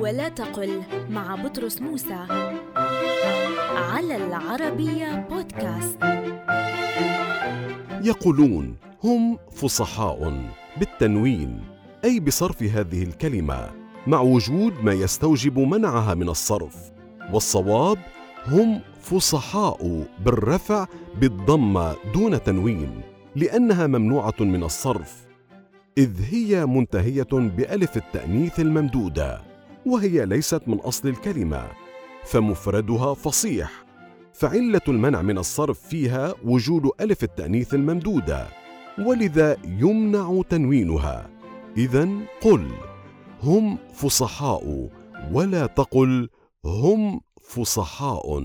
ولا تقل مع بطرس موسى على العربية بودكاست. يقولون هم فصحاء بالتنوين أي بصرف هذه الكلمة مع وجود ما يستوجب منعها من الصرف. والصواب هم فصحاء بالرفع بالضمه دون تنوين لأنها ممنوعة من الصرف إذ هي منتهية بألف التأنيث الممدودة. وهي ليست من أصل الكلمة فمفردها فصيح فعلة المنع من الصرف فيها وجود ألف التأنيث الممدودة ولذا يمنع تنوينها. اذا قل هم فصحاء ولا تقل هم فصحاء.